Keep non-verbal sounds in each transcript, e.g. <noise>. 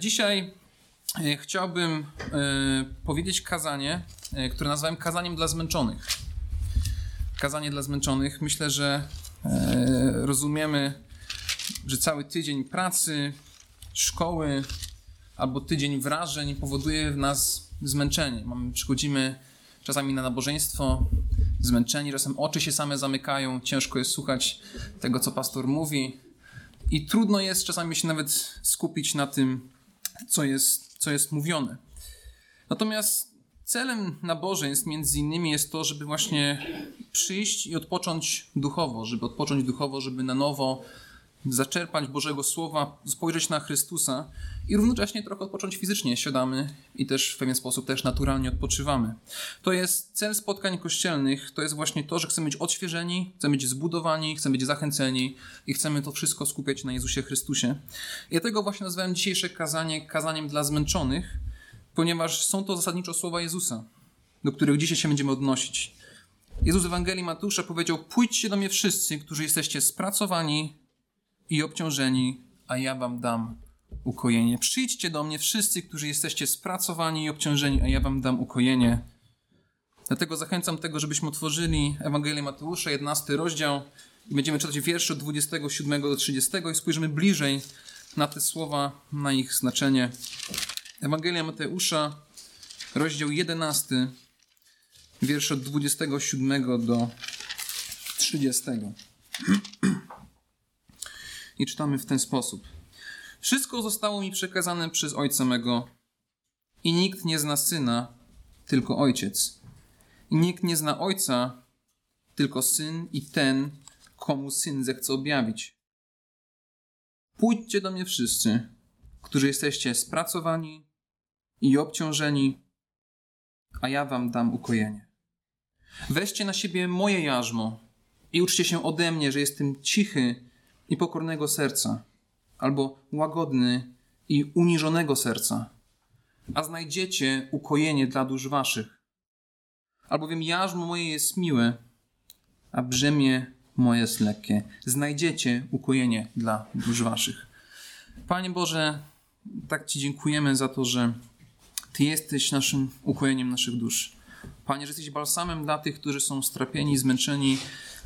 Dzisiaj e, chciałbym e, powiedzieć kazanie, e, które nazwałem kazaniem dla zmęczonych. Kazanie dla zmęczonych. Myślę, że rozumiemy, że cały tydzień pracy, szkoły albo tydzień wrażeń powoduje w nas zmęczenie. Przychodzimy czasami na nabożeństwo, zmęczeni, czasem oczy się same zamykają, ciężko jest słuchać tego, co pastor mówi. I trudno jest czasami się nawet skupić na tym, co jest, co jest mówione. Natomiast celem nabożeństw między innymi jest to, żeby właśnie przyjść i odpocząć duchowo, żeby odpocząć duchowo, żeby na nowo zaczerpać Bożego Słowa, spojrzeć na Chrystusa i równocześnie trochę odpocząć fizycznie. Siadamy i też w pewien sposób też naturalnie odpoczywamy. To jest cel spotkań kościelnych, to jest właśnie to, że chcemy być odświeżeni, chcemy być zbudowani, chcemy być zachęceni i chcemy to wszystko skupiać na Jezusie Chrystusie. I dlatego właśnie nazwałem dzisiejsze kazanie kazaniem dla zmęczonych, ponieważ są to zasadniczo słowa Jezusa, do których dzisiaj się będziemy odnosić. Jezus w Ewangelii Matusza powiedział: Pójdźcie do mnie wszyscy, którzy jesteście spracowani i obciążeni, a ja wam dam ukojenie. Przyjdźcie do mnie wszyscy, którzy jesteście spracowani i obciążeni, a ja wam dam ukojenie. Dlatego zachęcam tego, żebyśmy otworzyli Ewangelię Mateusza, 11 rozdział i będziemy czytać wiersze od 27 do 30 i spojrzymy bliżej na te słowa, na ich znaczenie. Ewangelia Mateusza, rozdział 11, wiersze od 27 do 30. <clears throat> I czytamy w ten sposób. Wszystko zostało mi przekazane przez Ojca mego i nikt nie zna Syna, tylko Ojciec. I nikt nie zna Ojca, tylko Syn i ten, komu Syn zechce objawić. Pójdźcie do mnie wszyscy, którzy jesteście spracowani i obciążeni, a ja wam dam ukojenie. Weźcie na siebie moje jarzmo i uczcie się ode mnie, że jestem cichy i pokornego serca, albo łagodny i uniżonego serca, a znajdziecie ukojenie dla dusz waszych. Albowiem jarzmo moje jest miłe, a brzemię moje jest lekkie. Znajdziecie ukojenie dla dusz waszych. Panie Boże, tak Ci dziękujemy za to, że Ty jesteś naszym ukojeniem naszych dusz. Panie, że jesteś balsamem dla tych, którzy są strapieni, zmęczeni,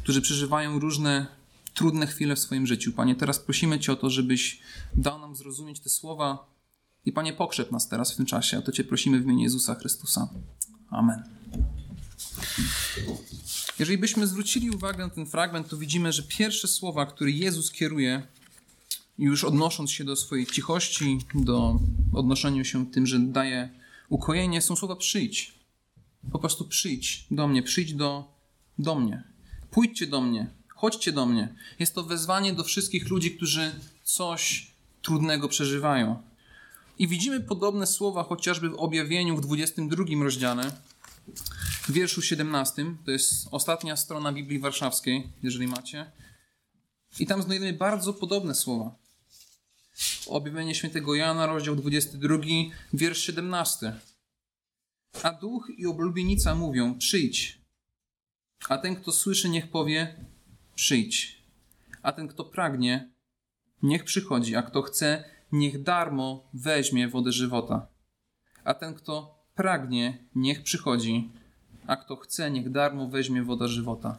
którzy przeżywają różne trudne chwile w swoim życiu. Panie, teraz prosimy Cię o to, żebyś dał nam zrozumieć te słowa i Panie, pokrzep nas teraz w tym czasie. A to Cię prosimy w imieniu Jezusa Chrystusa. Amen. Jeżeli byśmy zwrócili uwagę na ten fragment, to widzimy, że pierwsze słowa, które Jezus kieruje, już odnosząc się do swojej cichości, do odnoszenia się tym, że daje ukojenie, są słowa przyjdź. Po prostu przyjdź do mnie, przyjdź do, do mnie. Pójdźcie do mnie, Chodźcie do mnie. Jest to wezwanie do wszystkich ludzi, którzy coś trudnego przeżywają. I widzimy podobne słowa chociażby w objawieniu w 22 rozdziale, w wierszu 17. To jest ostatnia strona Biblii Warszawskiej, jeżeli macie. I tam znajdujemy bardzo podobne słowa. Objawienie świętego Jana, rozdział 22, wiersz 17. A duch i oblubienica mówią: Przyjdź. A ten, kto słyszy, niech powie: przyjdź. A ten, kto pragnie, niech przychodzi, a kto chce, niech darmo weźmie wodę żywota. A ten, kto pragnie, niech przychodzi, a kto chce, niech darmo weźmie woda żywota.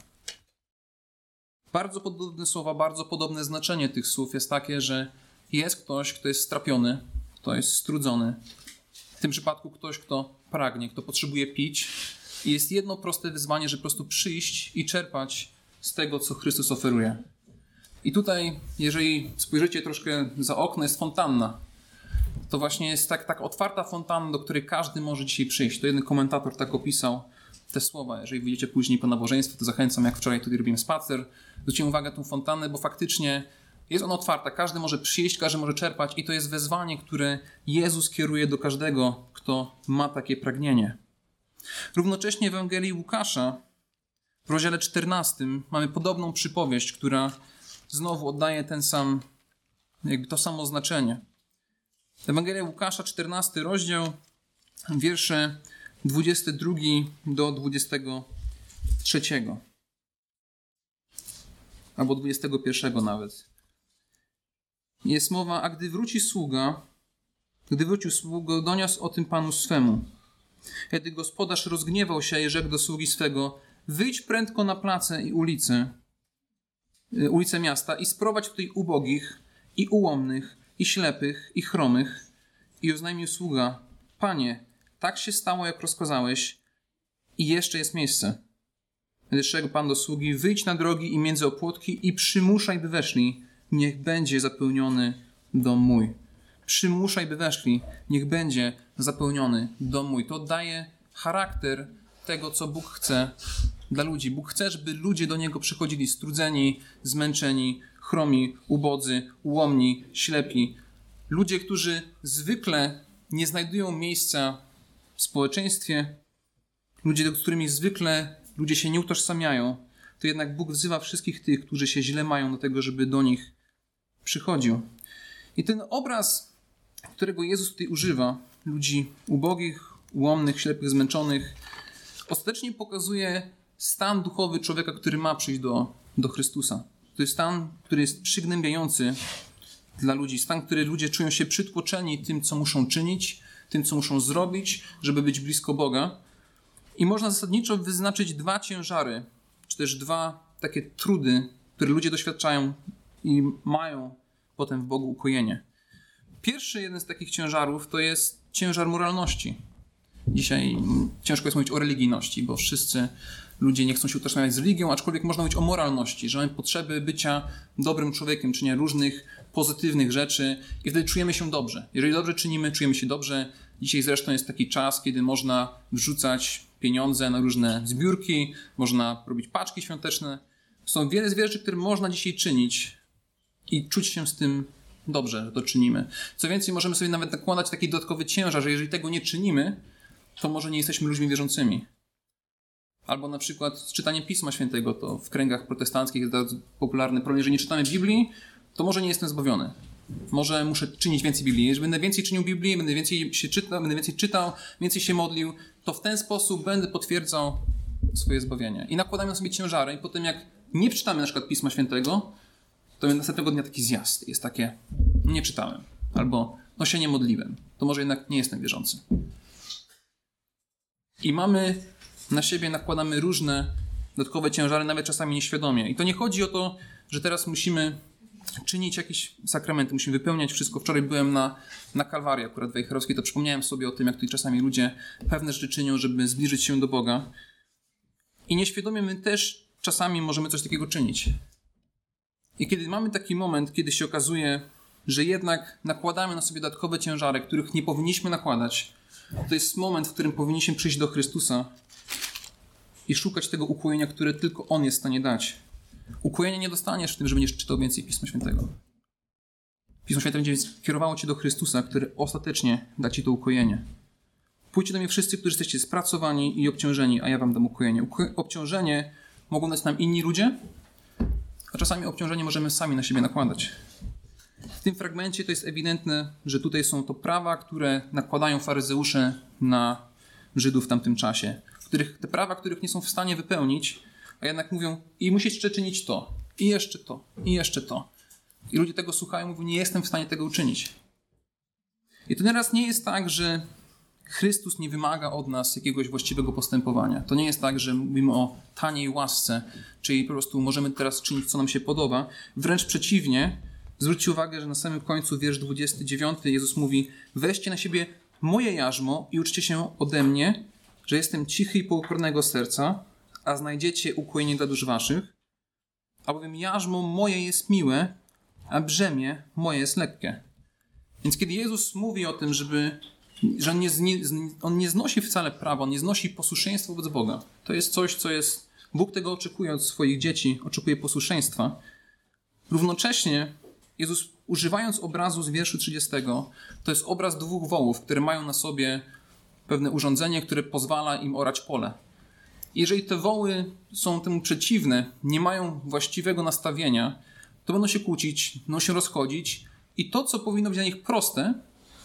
Bardzo podobne słowa, bardzo podobne znaczenie tych słów jest takie, że jest ktoś, kto jest strapiony, kto jest strudzony. W tym przypadku ktoś, kto pragnie, kto potrzebuje pić. I jest jedno proste wyzwanie, że po prostu przyjść i czerpać z tego, co Chrystus oferuje. I tutaj, jeżeli spojrzycie troszkę za okno, jest fontanna. To właśnie jest tak, tak otwarta fontanna, do której każdy może dzisiaj przyjść. To jeden komentator tak opisał te słowa. Jeżeli wyjdziecie później po nabożeństwie, to zachęcam, jak wczoraj tutaj robiłem spacer, zwróćcie uwagę na tą fontannę, bo faktycznie jest ona otwarta. Każdy może przyjść, każdy może czerpać i to jest wezwanie, które Jezus kieruje do każdego, kto ma takie pragnienie. Równocześnie w Ewangelii Łukasza w rozdziale 14 mamy podobną przypowieść, która znowu oddaje ten sam, jakby to samo znaczenie. Ewangelia Łukasza, 14 rozdział, wiersze 22 do 23. Albo 21 nawet. Jest mowa, a gdy wróci sługa, Gdy wrócił sługa, doniosł o tym panu swemu. Kiedy gospodarz rozgniewał się i rzekł do sługi swego, wyjdź prędko na place i ulice, y, ulice miasta i sprowadź tutaj ubogich i ułomnych i ślepych i chromych. I oznajmił sługa, panie, tak się stało, jak rozkazałeś i jeszcze jest miejsce. Rzekł pan do sługi, wyjdź na drogi i między opłotki i przymuszaj, by weszli. Niech będzie zapełniony dom mój. Przymuszaj, by weszli. Niech będzie zapełniony dom mój. To daje charakter tego, co Bóg chce dla ludzi. Bóg chce, żeby ludzie do Niego przychodzili strudzeni, zmęczeni, chromi, ubodzy, ułomni, ślepi. Ludzie, którzy zwykle nie znajdują miejsca w społeczeństwie, ludzie, z którymi zwykle ludzie się nie utożsamiają, to jednak Bóg wzywa wszystkich tych, którzy się źle mają do tego, żeby do nich przychodził. I ten obraz, którego Jezus tutaj używa, ludzi ubogich, ułomnych, ślepych, zmęczonych, ostatecznie pokazuje stan duchowy człowieka, który ma przyjść do, do Chrystusa. To jest stan, który jest przygnębiający dla ludzi, stan, który ludzie czują się przytłoczeni tym, co muszą czynić, tym, co muszą zrobić, żeby być blisko Boga. I można zasadniczo wyznaczyć dwa ciężary, czy też dwa takie trudy, które ludzie doświadczają i mają potem w Bogu ukojenie. Pierwszy jeden z takich ciężarów to jest ciężar moralności. Dzisiaj ciężko jest mówić o religijności, bo wszyscy ludzie nie chcą się utożsamiać z religią, aczkolwiek można mówić o moralności, że mamy potrzeby bycia dobrym człowiekiem, czynienia różnych pozytywnych rzeczy i wtedy czujemy się dobrze. Jeżeli dobrze czynimy, czujemy się dobrze. Dzisiaj zresztą jest taki czas, kiedy można wrzucać pieniądze na różne zbiórki, można robić paczki świąteczne. Są wiele rzeczy, które można dzisiaj czynić i czuć się z tym dobrze, że to czynimy. Co więcej, możemy sobie nawet nakładać taki dodatkowy ciężar, że jeżeli tego nie czynimy, to może nie jesteśmy ludźmi wierzącymi. Albo na przykład czytanie Pisma Świętego, to w kręgach protestanckich jest bardzo popularny problem, jeżeli nie czytamy Biblii, to może nie jestem zbawiony. Może muszę czynić więcej Biblii. Jeżeli będę więcej czynił Biblii, będę więcej się czytał, będę więcej czytał, więcej się modlił, to w ten sposób będę potwierdzał swoje zbawienie. I nakładamy na sobie ciężary i potem jak nie czytamy na przykład Pisma Świętego, to następnego dnia taki zjazd. Jest takie, nie czytałem. Albo, no się nie modliłem. To może jednak nie jestem wierzący. I mamy na siebie, nakładamy różne dodatkowe ciężary, nawet czasami nieświadomie. I to nie chodzi o to, że teraz musimy czynić jakieś sakramenty, musimy wypełniać wszystko. Wczoraj byłem na, na Kalwarii akurat Wejherowskiej, to przypomniałem sobie o tym, jak tutaj czasami ludzie pewne rzeczy czynią, żeby zbliżyć się do Boga. I nieświadomie my też czasami możemy coś takiego czynić. I kiedy mamy taki moment, kiedy się okazuje, że jednak nakładamy na sobie dodatkowe ciężary, których nie powinniśmy nakładać, to jest moment, w którym powinniśmy przyjść do Chrystusa i szukać tego ukojenia, które tylko On jest w stanie dać. Ukojenia nie dostaniesz w tym, że będziesz czytał więcej Pisma Świętego. Pismo Święte będzie kierowało cię do Chrystusa, który ostatecznie da ci to ukojenie. Pójdźcie do mnie wszyscy, którzy jesteście spracowani i obciążeni, a ja wam dam ukojenie. Obciążenie mogą dać nam inni ludzie, a czasami obciążenie możemy sami na siebie nakładać. W tym fragmencie to jest ewidentne, że tutaj są to prawa, które nakładają faryzeusze na Żydów w tamtym czasie. Których, te prawa, których nie są w stanie wypełnić, a jednak mówią, i musisz jeszcze czynić to, i jeszcze to, i jeszcze to. I ludzie tego słuchają, mówią, nie jestem w stanie tego uczynić. I to teraz nie jest tak, że Chrystus nie wymaga od nas jakiegoś właściwego postępowania. To nie jest tak, że mówimy o taniej łasce, czyli po prostu możemy teraz czynić, co nam się podoba. Wręcz przeciwnie, zwróćcie uwagę, że na samym końcu, wiersz 29, Jezus mówi: Weźcie na siebie moje jarzmo i uczcie się ode mnie, że jestem cichy i pokornego serca, a znajdziecie ukojenie dla dusz waszych. Albowiem jarzmo moje jest miłe, a brzemię moje jest lekkie. Więc kiedy Jezus mówi o tym, żeby że on nie, on nie znosi wcale prawa, on nie znosi posłuszeństwa wobec Boga. To jest coś, co jest. Bóg tego oczekuje od swoich dzieci, oczekuje posłuszeństwa. Równocześnie Jezus, używając obrazu z wierszu 30, to jest obraz dwóch wołów, które mają na sobie pewne urządzenie, które pozwala im orać pole. Jeżeli te woły są temu przeciwne, nie mają właściwego nastawienia, to będą się kłócić, będą się rozchodzić i to, co powinno być dla nich proste,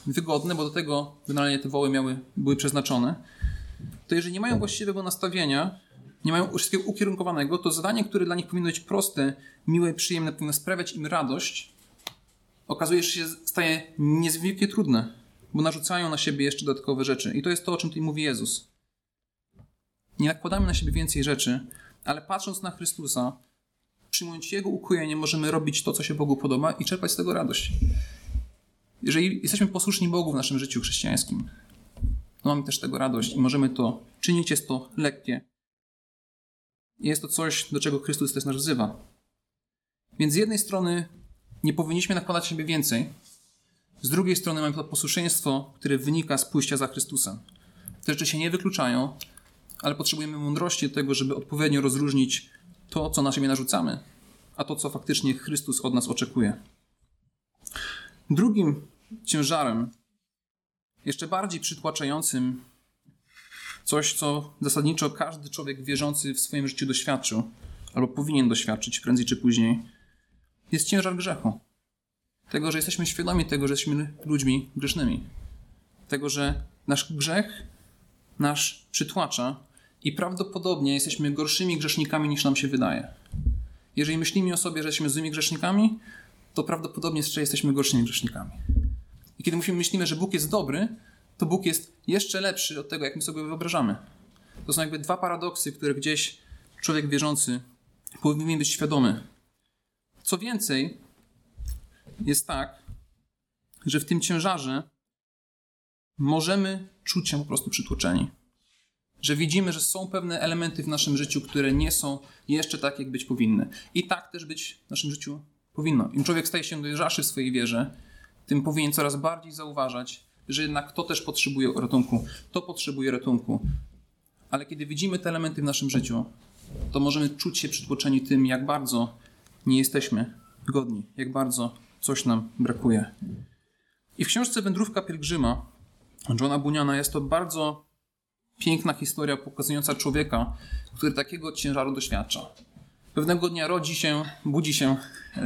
wygodne, bo do tego generalnie te woły miały, były przeznaczone, to jeżeli nie mają właściwego nastawienia, nie mają wszystkiego ukierunkowanego, to zadanie, które dla nich powinno być proste, miłe, przyjemne, powinno sprawiać im radość, okazuje się, że staje niezwykle trudne. bo narzucają na siebie jeszcze dodatkowe rzeczy. I to jest to, o czym tutaj mówi Jezus. Nie nakładamy na siebie więcej rzeczy, ale patrząc na Chrystusa, przyjmując Jego ukojenie, możemy robić to, co się Bogu podoba i czerpać z tego radość. Jeżeli jesteśmy posłuszni Bogu w naszym życiu chrześcijańskim, to mamy też tego radość i możemy to czynić. Jest to lekkie. Jest to coś, do czego Chrystus też nas wzywa. Więc z jednej strony nie powinniśmy nakładać siebie więcej, z drugiej strony mamy to posłuszeństwo, które wynika z pójścia za Chrystusem. Te rzeczy się nie wykluczają, ale potrzebujemy mądrości do tego, żeby odpowiednio rozróżnić to, co na siebie narzucamy, a to, co faktycznie Chrystus od nas oczekuje. Drugim ciężarem, jeszcze bardziej przytłaczającym, coś, co zasadniczo każdy człowiek wierzący w swoim życiu doświadczył, albo powinien doświadczyć prędzej czy później, jest ciężar grzechu. Tego, że jesteśmy świadomi tego, że jesteśmy ludźmi grzesznymi. Tego, że nasz grzech nasz przytłacza i prawdopodobnie jesteśmy gorszymi grzesznikami niż nam się wydaje. Jeżeli myślimy o sobie, że jesteśmy złymi grzesznikami, to prawdopodobnie jeszcze jesteśmy gorszymi grzesznikami. I kiedy myślimy, że Bóg jest dobry, to Bóg jest jeszcze lepszy od tego, jak my sobie wyobrażamy. To są jakby dwa paradoksy, które gdzieś człowiek wierzący powinien być świadomy. Co więcej, jest tak, że w tym ciężarze możemy czuć się po prostu przytłoczeni. Że widzimy, że są pewne elementy w naszym życiu, które nie są jeszcze tak, jak być powinny. I tak też być w naszym życiu powinno. Im człowiek staje się dojrzalszy w swojej wierze, tym powinien coraz bardziej zauważać, że jednak to też potrzebuje ratunku, to potrzebuje ratunku. Ale kiedy widzimy te elementy w naszym życiu, to możemy czuć się przytłoczeni tym, jak bardzo nie jesteśmy godni, jak bardzo coś nam brakuje. I w książce Wędrówka Pielgrzyma Johna Buniana jest to bardzo piękna historia pokazująca człowieka, który takiego ciężaru doświadcza. Pewnego dnia rodzi się, budzi się yy,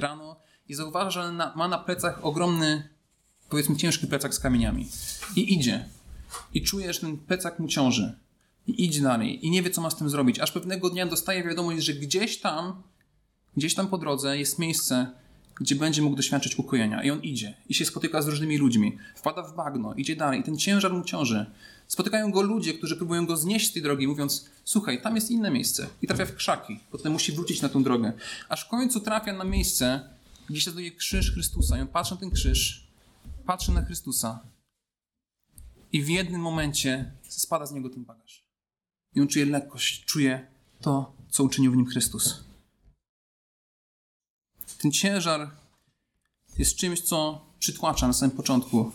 rano i zauważa, że na, ma na plecach ogromny, powiedzmy ciężki plecak z kamieniami. I idzie. I czuje, że ten plecak mu ciąży. I idzie dalej. I nie wie, co ma z tym zrobić. Aż pewnego dnia dostaje wiadomość, że gdzieś tam, gdzieś tam po drodze jest miejsce, gdzie będzie mógł doświadczyć ukojenia. I on idzie i się spotyka z różnymi ludźmi. Wpada w bagno, idzie dalej i ten ciężar mu ciąży. Spotykają go ludzie, którzy próbują go znieść z tej drogi, mówiąc: Słuchaj, tam jest inne miejsce. I trafia w krzaki. Potem musi wrócić na tą drogę. Aż w końcu trafia na miejsce, gdzie się znajduje krzyż Chrystusa. I on patrzy na ten krzyż, patrzy na Chrystusa. I w jednym momencie spada z niego ten bagaż. I on czuje lekkość, czuje to, co uczynił w nim Chrystus. Ten ciężar jest czymś, co przytłacza na samym początku.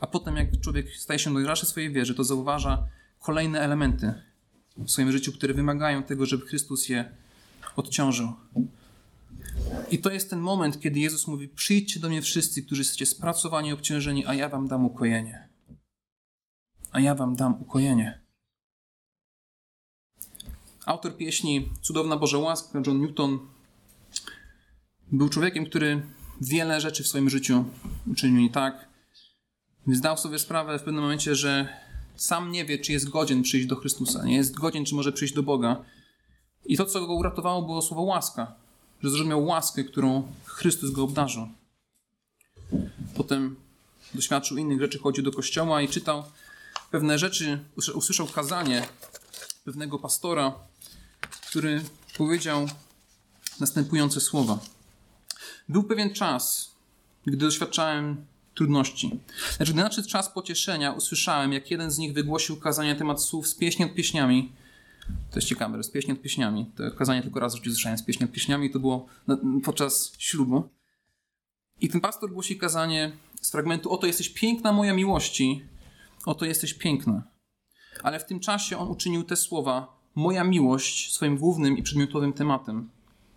A potem, jak człowiek staje się dojrzalszy w swojej wierze, to zauważa kolejne elementy w swoim życiu, które wymagają tego, żeby Chrystus je odciążył. I to jest ten moment, kiedy Jezus mówi: Przyjdźcie do mnie wszyscy, którzy jesteście spracowani i obciążeni, a ja wam dam ukojenie. A ja wam dam ukojenie. Autor pieśni Cudowna Boże Łaska, John Newton, był człowiekiem, który wiele rzeczy w swoim życiu uczynił i tak. Zdał sobie sprawę w pewnym momencie, że sam nie wie, czy jest godzien przyjść do Chrystusa, nie jest godzien, czy może przyjść do Boga. I to, co go uratowało, było słowo łaska, że zrozumiał łaskę, którą Chrystus go obdarzył. Potem doświadczył innych rzeczy, chodził do kościoła i czytał pewne rzeczy, usłyszał kazanie pewnego pastora, który powiedział następujące słowa. Był pewien czas, gdy doświadczałem trudności. Lecz gdy nadszedł czas pocieszenia, usłyszałem, jak jeden z nich wygłosił kazanie na temat słów z pieśni od pieśniami. To jest ciekawe, z pieśni od pieśniami. To kazanie tylko raz w życiu słyszałem z pieśni od pieśniami, to było podczas ślubu. I ten pastor głosi kazanie z fragmentu Oto jesteś piękna moja miłości, oto jesteś piękna. Ale w tym czasie on uczynił te słowa moja miłość swoim głównym i przedmiotowym tematem,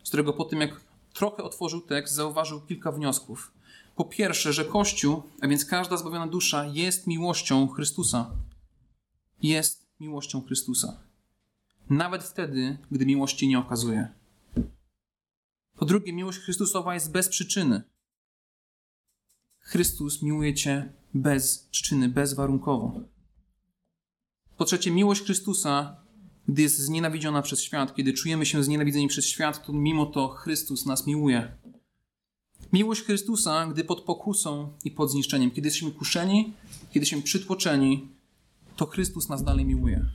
z którego po tym jak trochę otworzył tekst, zauważył kilka wniosków. Po pierwsze, że Kościół, a więc każda zbawiona dusza, jest miłością Chrystusa. Jest miłością Chrystusa. Nawet wtedy, gdy miłości nie okazuje. Po drugie, miłość Chrystusowa jest bez przyczyny. Chrystus miłuje Cię bez przyczyny, bezwarunkowo. Po trzecie, miłość Chrystusa gdy jest znienawidziona przez świat, kiedy czujemy się znienawidzeni przez świat, to mimo to Chrystus nas miłuje. Miłość Chrystusa, gdy pod pokusą i pod zniszczeniem, kiedy jesteśmy kuszeni, kiedy jesteśmy przytłoczeni, to Chrystus nas dalej miłuje.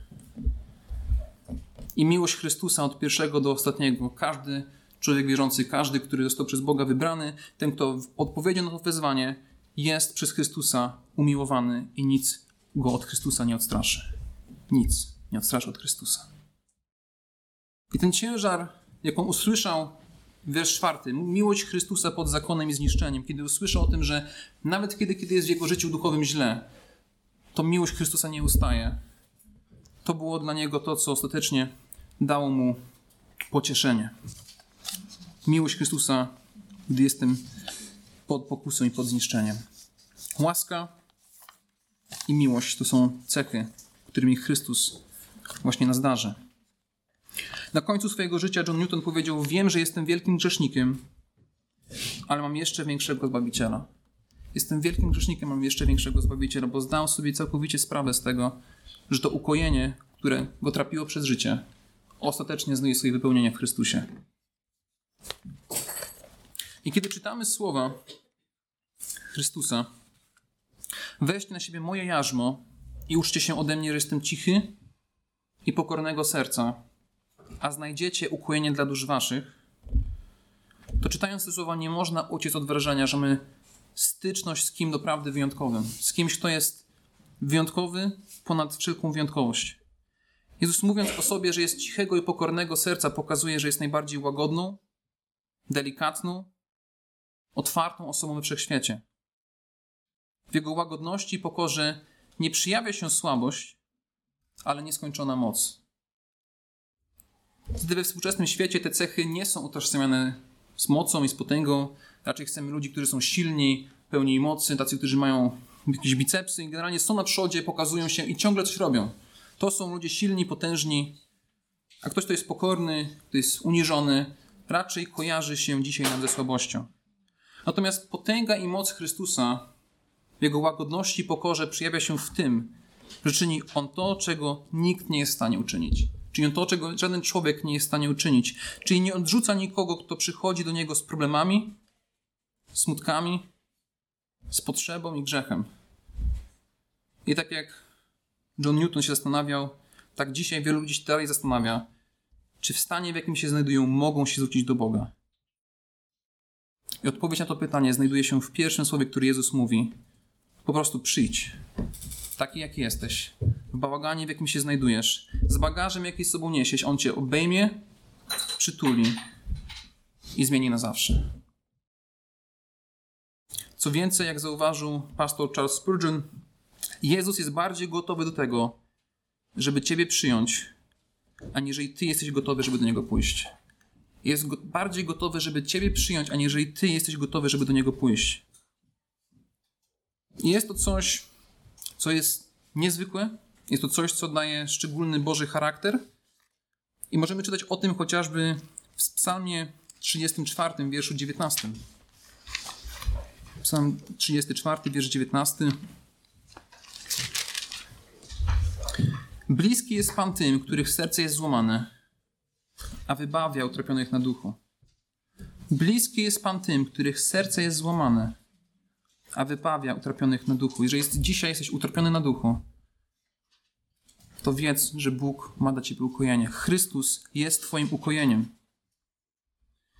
I miłość Chrystusa od pierwszego do ostatniego. Każdy człowiek wierzący, każdy, który został przez Boga wybrany, ten, kto odpowiedział na to wezwanie, jest przez Chrystusa umiłowany i nic go od Chrystusa nie odstraszy. Nic nie odstraszy od Chrystusa. I ten ciężar, jak on usłyszał, wiersz czwarty, miłość Chrystusa pod zakonem i zniszczeniem, kiedy usłyszał o tym, że nawet kiedy, kiedy jest w jego życiu duchowym źle, to miłość Chrystusa nie ustaje. To było dla niego to, co ostatecznie dało mu pocieszenie. Miłość Chrystusa, gdy jestem pod pokusą i pod zniszczeniem. Łaska i miłość to są cechy, którymi Chrystus właśnie nas darzy. Na końcu swojego życia John Newton powiedział: Wiem, że jestem wielkim grzesznikiem, ale mam jeszcze większego zbawiciela. Jestem wielkim grzesznikiem, mam jeszcze większego zbawiciela, bo zdałem sobie całkowicie sprawę z tego, że to ukojenie, które go trapiło przez życie, ostatecznie znajduje swoje wypełnienie w Chrystusie. I kiedy czytamy słowa Chrystusa, weźcie na siebie moje jarzmo i uczcie się ode mnie, że jestem cichy i pokornego serca, a znajdziecie ukojenie dla dusz waszych, to czytając te słowa nie można uciec od wrażenia, że mamy styczność z kim doprawdy wyjątkowym, z kimś, kto jest wyjątkowy ponad wszelką wyjątkowość. Jezus mówiąc o sobie, że jest cichego i pokornego serca, pokazuje, że jest najbardziej łagodną, delikatną, otwartą osobą we wszechświecie. W jego łagodności i pokorze nie przyjawia się słabość, ale nieskończona moc. Gdy we współczesnym świecie te cechy nie są utożsamiane z mocą i z potęgą, raczej chcemy ludzi, którzy są silni, pełni mocy, tacy, którzy mają jakieś bicepsy i generalnie są na przodzie, pokazują się i ciągle coś robią. To są ludzie silni, potężni, a ktoś, kto jest pokorny, kto jest uniżony, raczej kojarzy się dzisiaj nam ze słabością. Natomiast potęga i moc Chrystusa w Jego łagodności i pokorze przejawia się w tym, że czyni On to, czego nikt nie jest w stanie uczynić. Czyni On to, czego żaden człowiek nie jest w stanie uczynić. Czyli nie odrzuca nikogo, kto przychodzi do Niego z problemami, smutkami, z potrzebą i grzechem. I tak jak John Newton się zastanawiał, tak dzisiaj wielu ludzi się dalej zastanawia, czy w stanie, w jakim się znajdują, mogą się zwrócić do Boga. I odpowiedź na to pytanie znajduje się w pierwszym słowie, który Jezus mówi. Po prostu przyjdź. Taki, jaki jesteś. W bałaganie, w jakim się znajdujesz. Z bagażem, jaki z sobą niesiesz. On cię obejmie, przytuli i zmieni na zawsze. Co więcej, jak zauważył pastor Charles Spurgeon, Jezus jest bardziej gotowy do tego, żeby Ciebie przyjąć, aniżeli Ty jesteś gotowy, żeby do Niego pójść. Jest go bardziej gotowy, żeby Ciebie przyjąć, aniżeli Ty jesteś gotowy, żeby do Niego pójść. Jest to coś, co jest niezwykłe, jest to coś, co daje szczególny Boży charakter. I możemy czytać o tym chociażby w Psalmie 34, wierszu 19. Psalm 34, wiersz 19. Bliski jest Pan tym, których serce jest złamane, a wybawia utrapionych na duchu. Bliski jest Pan tym, których serce jest złamane, a wybawia utrapionych na duchu. Jeżeli jest, dzisiaj jesteś utrapiony na duchu, to wiedz, że Bóg ma dla Ciebie ukojenie. Chrystus jest Twoim ukojeniem.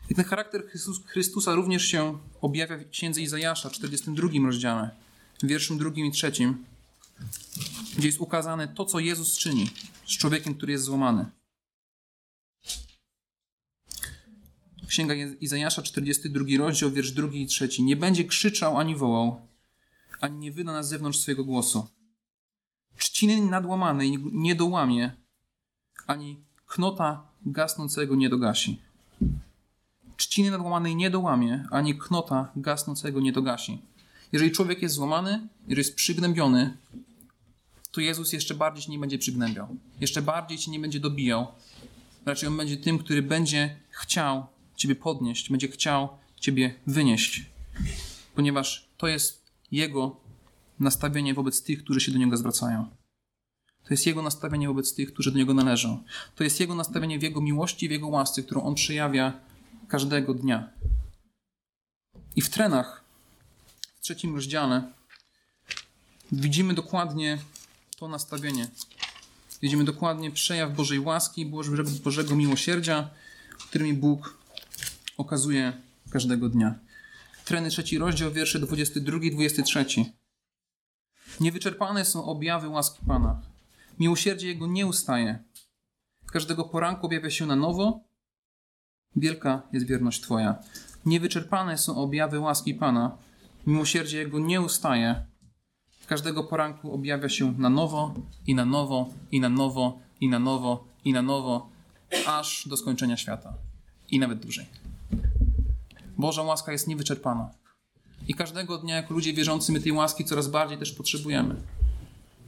I ten charakter Chrystus, Chrystusa również się objawia w księdze Izajasza, 42 rozdziale, w wierszym drugim i trzecim gdzie jest ukazane to, co Jezus czyni z człowiekiem, który jest złamany. Księga Izajasza, 42 rozdział, wiersz 2 i 3. Nie będzie krzyczał ani wołał, ani nie wyda na zewnątrz swojego głosu. Trzciny nadłamanej nie dołamie, ani knota gasnącego nie dogasi. Trzciny nadłamanej nie dołamie, ani knota gasnącego nie dogasi. Jeżeli człowiek jest złamany, jeżeli jest przygnębiony, to Jezus jeszcze bardziej się nie będzie przygnębiał. Jeszcze bardziej cię nie będzie dobijał. Raczej on będzie tym, który będzie chciał ciebie podnieść, będzie chciał ciebie wynieść. Ponieważ to jest jego nastawienie wobec tych, którzy się do niego zwracają. To jest jego nastawienie wobec tych, którzy do niego należą. To jest jego nastawienie w jego miłości, w jego łasce, którą on przejawia każdego dnia. I w trenach, w trzecim rozdziale, widzimy dokładnie to nastawienie. Widzimy dokładnie przejaw Bożej łaski, Bożego, miłosierdzia, którymi Bóg okazuje każdego dnia. Treny trzeci rozdział, wiersze 22-23. Niewyczerpane są objawy łaski Pana. Miłosierdzie Jego nie ustaje. Każdego poranku objawia się na nowo. Wielka jest wierność Twoja. Niewyczerpane są objawy łaski Pana. Miłosierdzie Jego nie ustaje. Każdego poranku objawia się na nowo i na nowo i na nowo i na nowo i na nowo, aż do skończenia świata. I nawet dłużej. Boża łaska jest niewyczerpana. I każdego dnia, jako ludzie wierzący, my tej łaski coraz bardziej też potrzebujemy.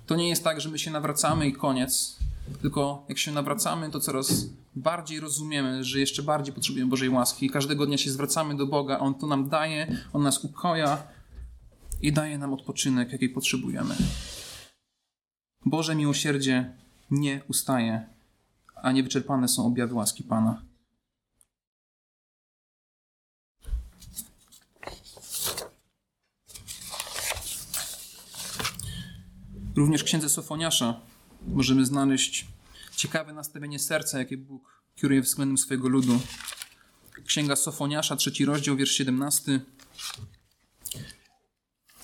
To nie jest tak, że my się nawracamy i koniec, tylko jak się nawracamy, to coraz bardziej rozumiemy, że jeszcze bardziej potrzebujemy Bożej łaski. I każdego dnia się zwracamy do Boga, On to nam daje, On nas ukoja i daje nam odpoczynek, jaki potrzebujemy. Boże miłosierdzie nie ustaje, a niewyczerpane są objawy łaski Pana. Również w księdze Sofoniasza możemy znaleźć ciekawe nastawienie serca, jakie Bóg kieruje względem swojego ludu. Księga Sofoniasza, trzeci rozdział, wiersz 17.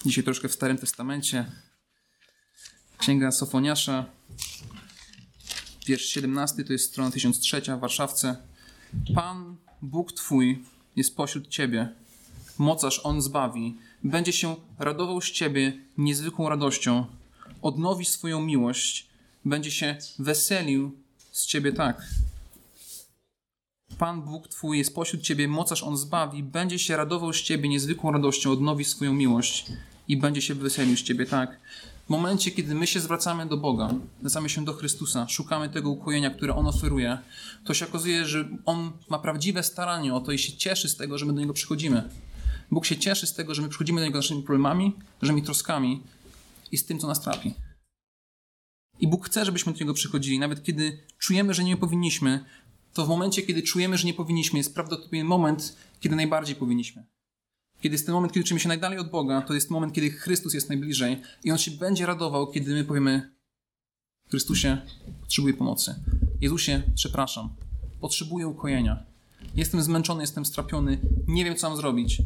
Dzisiaj troszkę w Starym Testamencie. Księga Sofoniasza, wiersz 17, to jest strona 1003 w Warszawce. Pan, Bóg Twój, jest pośród Ciebie. Mocarz On zbawi. Będzie się radował z Ciebie niezwykłą radością odnowi swoją miłość, będzie się weselił z ciebie tak. Pan Bóg Twój jest pośród Ciebie, mocarz On zbawi, będzie się radował z Ciebie niezwykłą radością, odnowi swoją miłość i będzie się weselił z Ciebie, tak. W momencie, kiedy my się zwracamy do Boga, zwracamy się do Chrystusa, szukamy tego ukojenia, które On oferuje, to się okazuje, że On ma prawdziwe staranie o to i się cieszy z tego, że my do Niego przychodzimy. Bóg się cieszy z tego, że my przychodzimy do Niego naszymi problemami, naszymi troskami, i z tym, co nas trapi. I Bóg chce, żebyśmy do Niego przychodzili, nawet kiedy czujemy, że nie powinniśmy, to w momencie, kiedy czujemy, że nie powinniśmy, jest prawdopodobnie moment, kiedy najbardziej powinniśmy. Kiedy jest ten moment, kiedy czujemy się najdalej od Boga, to jest moment, kiedy Chrystus jest najbliżej i On się będzie radował, kiedy my powiemy Chrystusie, potrzebuję pomocy. Jezusie, przepraszam, potrzebuję ukojenia. Jestem zmęczony, jestem strapiony, nie wiem, co mam zrobić.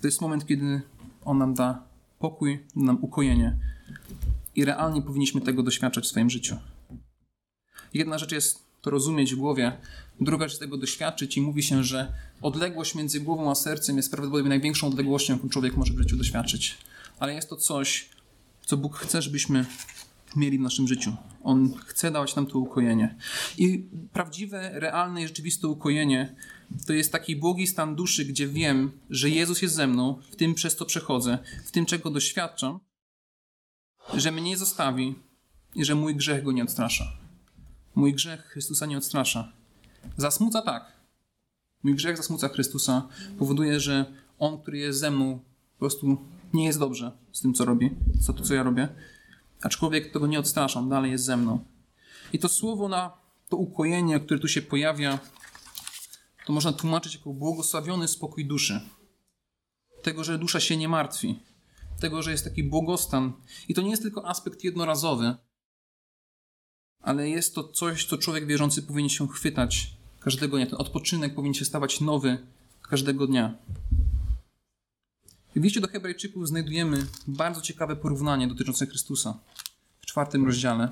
To jest moment, kiedy On nam da pokój, nam ukojenie. I realnie powinniśmy tego doświadczać w swoim życiu. Jedna rzecz jest to rozumieć w głowie, druga rzecz tego doświadczyć i mówi się, że odległość między głową a sercem jest prawdopodobnie największą odległością, jaką człowiek może w życiu doświadczyć. Ale jest to coś, co Bóg chce, żebyśmy mieli w naszym życiu. On chce dawać nam to ukojenie. I prawdziwe, realne i rzeczywiste ukojenie to jest taki błogi stan duszy, gdzie wiem, że Jezus jest ze mną, w tym przez co przechodzę, w tym czego doświadczam, że mnie nie zostawi i że mój grzech go nie odstrasza. Mój grzech Chrystusa nie odstrasza. Zasmuca tak. Mój grzech zasmuca Chrystusa, powoduje, że On, który jest ze mną, po prostu nie jest dobrze z tym, co robi, co to, co ja robię. Aczkolwiek tego nie odstrasza, On dalej jest ze mną. I to słowo na to ukojenie, które tu się pojawia, to można tłumaczyć jako błogosławiony spokój duszy. Tego, że dusza się nie martwi. Tego, że jest taki błogostan. I to nie jest tylko aspekt jednorazowy, ale jest to coś, co człowiek wierzący powinien się chwytać każdego dnia. Ten odpoczynek powinien się stawać nowy każdego dnia. W liście do Hebrajczyków znajdujemy bardzo ciekawe porównanie dotyczące Chrystusa w czwartym rozdziale,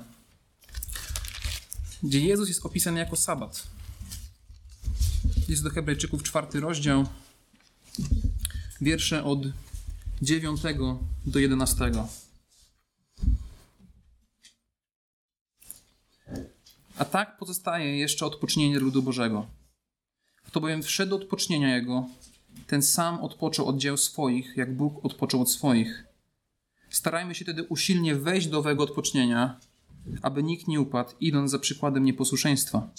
gdzie Jezus jest opisany jako sabat. List do Hebrajczyków, czwarty rozdział, wiersze od 9 do 11. A tak pozostaje jeszcze odpocznienie ludu Bożego. Kto bowiem wszedł do odpocznienia Jego, ten sam odpoczął od dzieł swoich, jak Bóg odpoczął od swoich. Starajmy się tedy usilnie wejść do owego odpocznienia, aby nikt nie upadł, idąc za przykładem nieposłuszeństwa.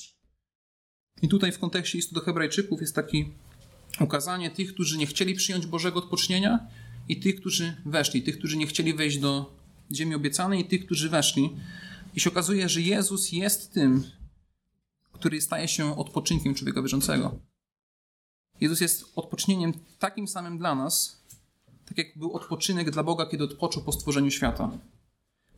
I tutaj w kontekście listu do Hebrajczyków jest takie ukazanie tych, którzy nie chcieli przyjąć Bożego odpocznienia i tych, którzy weszli, tych, którzy nie chcieli wejść do ziemi obiecanej i tych, którzy weszli. I się okazuje, że Jezus jest tym, który staje się odpoczynkiem człowieka wierzącego. Jezus jest odpocznieniem takim samym dla nas, tak jak był odpoczynek dla Boga, kiedy odpoczął po stworzeniu świata.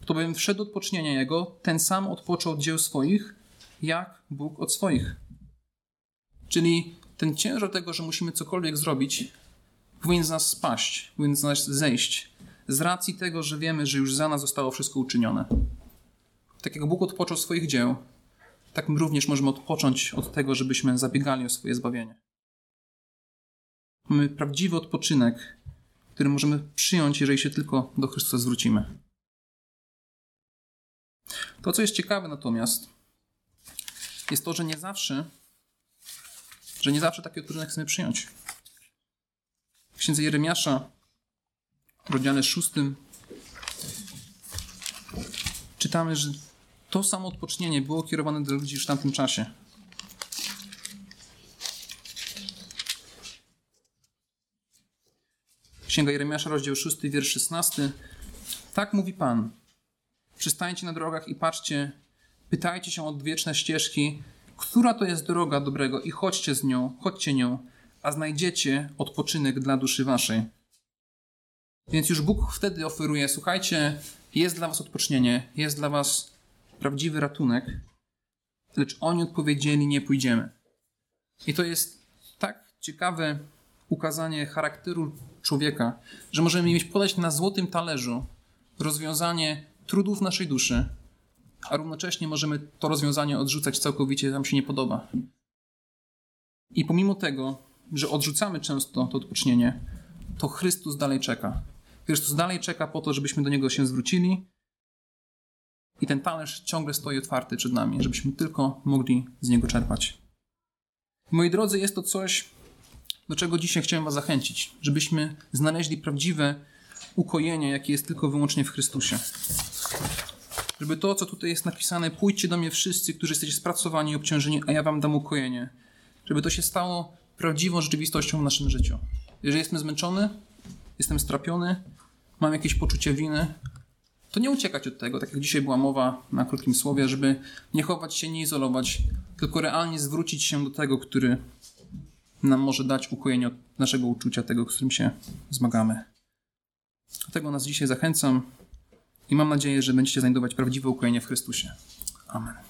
Kto bowiem wszedł od odpocznienia Jego, ten sam odpoczął od dzieł swoich, jak Bóg od swoich. Czyli ten ciężar tego, że musimy cokolwiek zrobić, powinien z nas spaść, powinien z nas zejść. Z racji tego, że wiemy, że już za nas zostało wszystko uczynione. Tak jak Bóg odpoczął swoich dzieł, tak my również możemy odpocząć od tego, żebyśmy zabiegali o swoje zbawienie. Mamy prawdziwy odpoczynek, który możemy przyjąć, jeżeli się tylko do Chrystusa zwrócimy. To, co jest ciekawe natomiast, jest to, że nie zawsze, że nie zawsze taki odpoczynek chcemy przyjąć. W księdze Jeremiasza, w rozdziale szóstym, czytamy, że to samo odpocznienie było kierowane do ludzi już w tamtym czasie. Księga Jeremiasza, rozdział 6, wiersz 16. Tak mówi Pan. Przystańcie na drogach i patrzcie, pytajcie się o odwieczne ścieżki, która to jest droga dobrego i chodźcie z nią, chodźcie nią, a znajdziecie odpoczynek dla duszy waszej. Więc już Bóg wtedy oferuje, słuchajcie, jest dla was odpocznienie, jest dla was prawdziwy ratunek, lecz oni odpowiedzieli, nie pójdziemy. I to jest tak ciekawe ukazanie charakteru człowieka, że możemy mieć podać na złotym talerzu rozwiązanie trudów naszej duszy, a równocześnie możemy to rozwiązanie odrzucać całkowicie, nam się nie podoba. I pomimo tego, że odrzucamy często to odpocznienie, to Chrystus dalej czeka. Chrystus dalej czeka po to, żebyśmy do Niego się zwrócili i ten talerz ciągle stoi otwarty przed nami, żebyśmy tylko mogli z Niego czerpać. Moi drodzy, jest to coś, do czego dzisiaj chciałem Was zachęcić, żebyśmy znaleźli prawdziwe ukojenie, jakie jest tylko wyłącznie w Chrystusie. Żeby to, co tutaj jest napisane, pójdźcie do mnie wszyscy, którzy jesteście spracowani i obciążeni, a ja Wam dam ukojenie. Żeby to się stało prawdziwą rzeczywistością w naszym życiu. Jeżeli jestem zmęczony, jestem strapiony, mam jakieś poczucie winy, to nie uciekać od tego, tak jak dzisiaj była mowa na krótkim słowie, żeby nie chować się, nie izolować, tylko realnie zwrócić się do tego, który nam może dać ukojenie od naszego uczucia, tego, z którym się zmagamy. Do tego nas dzisiaj zachęcam i mam nadzieję, że będziecie znajdować prawdziwe ukojenie w Chrystusie. Amen.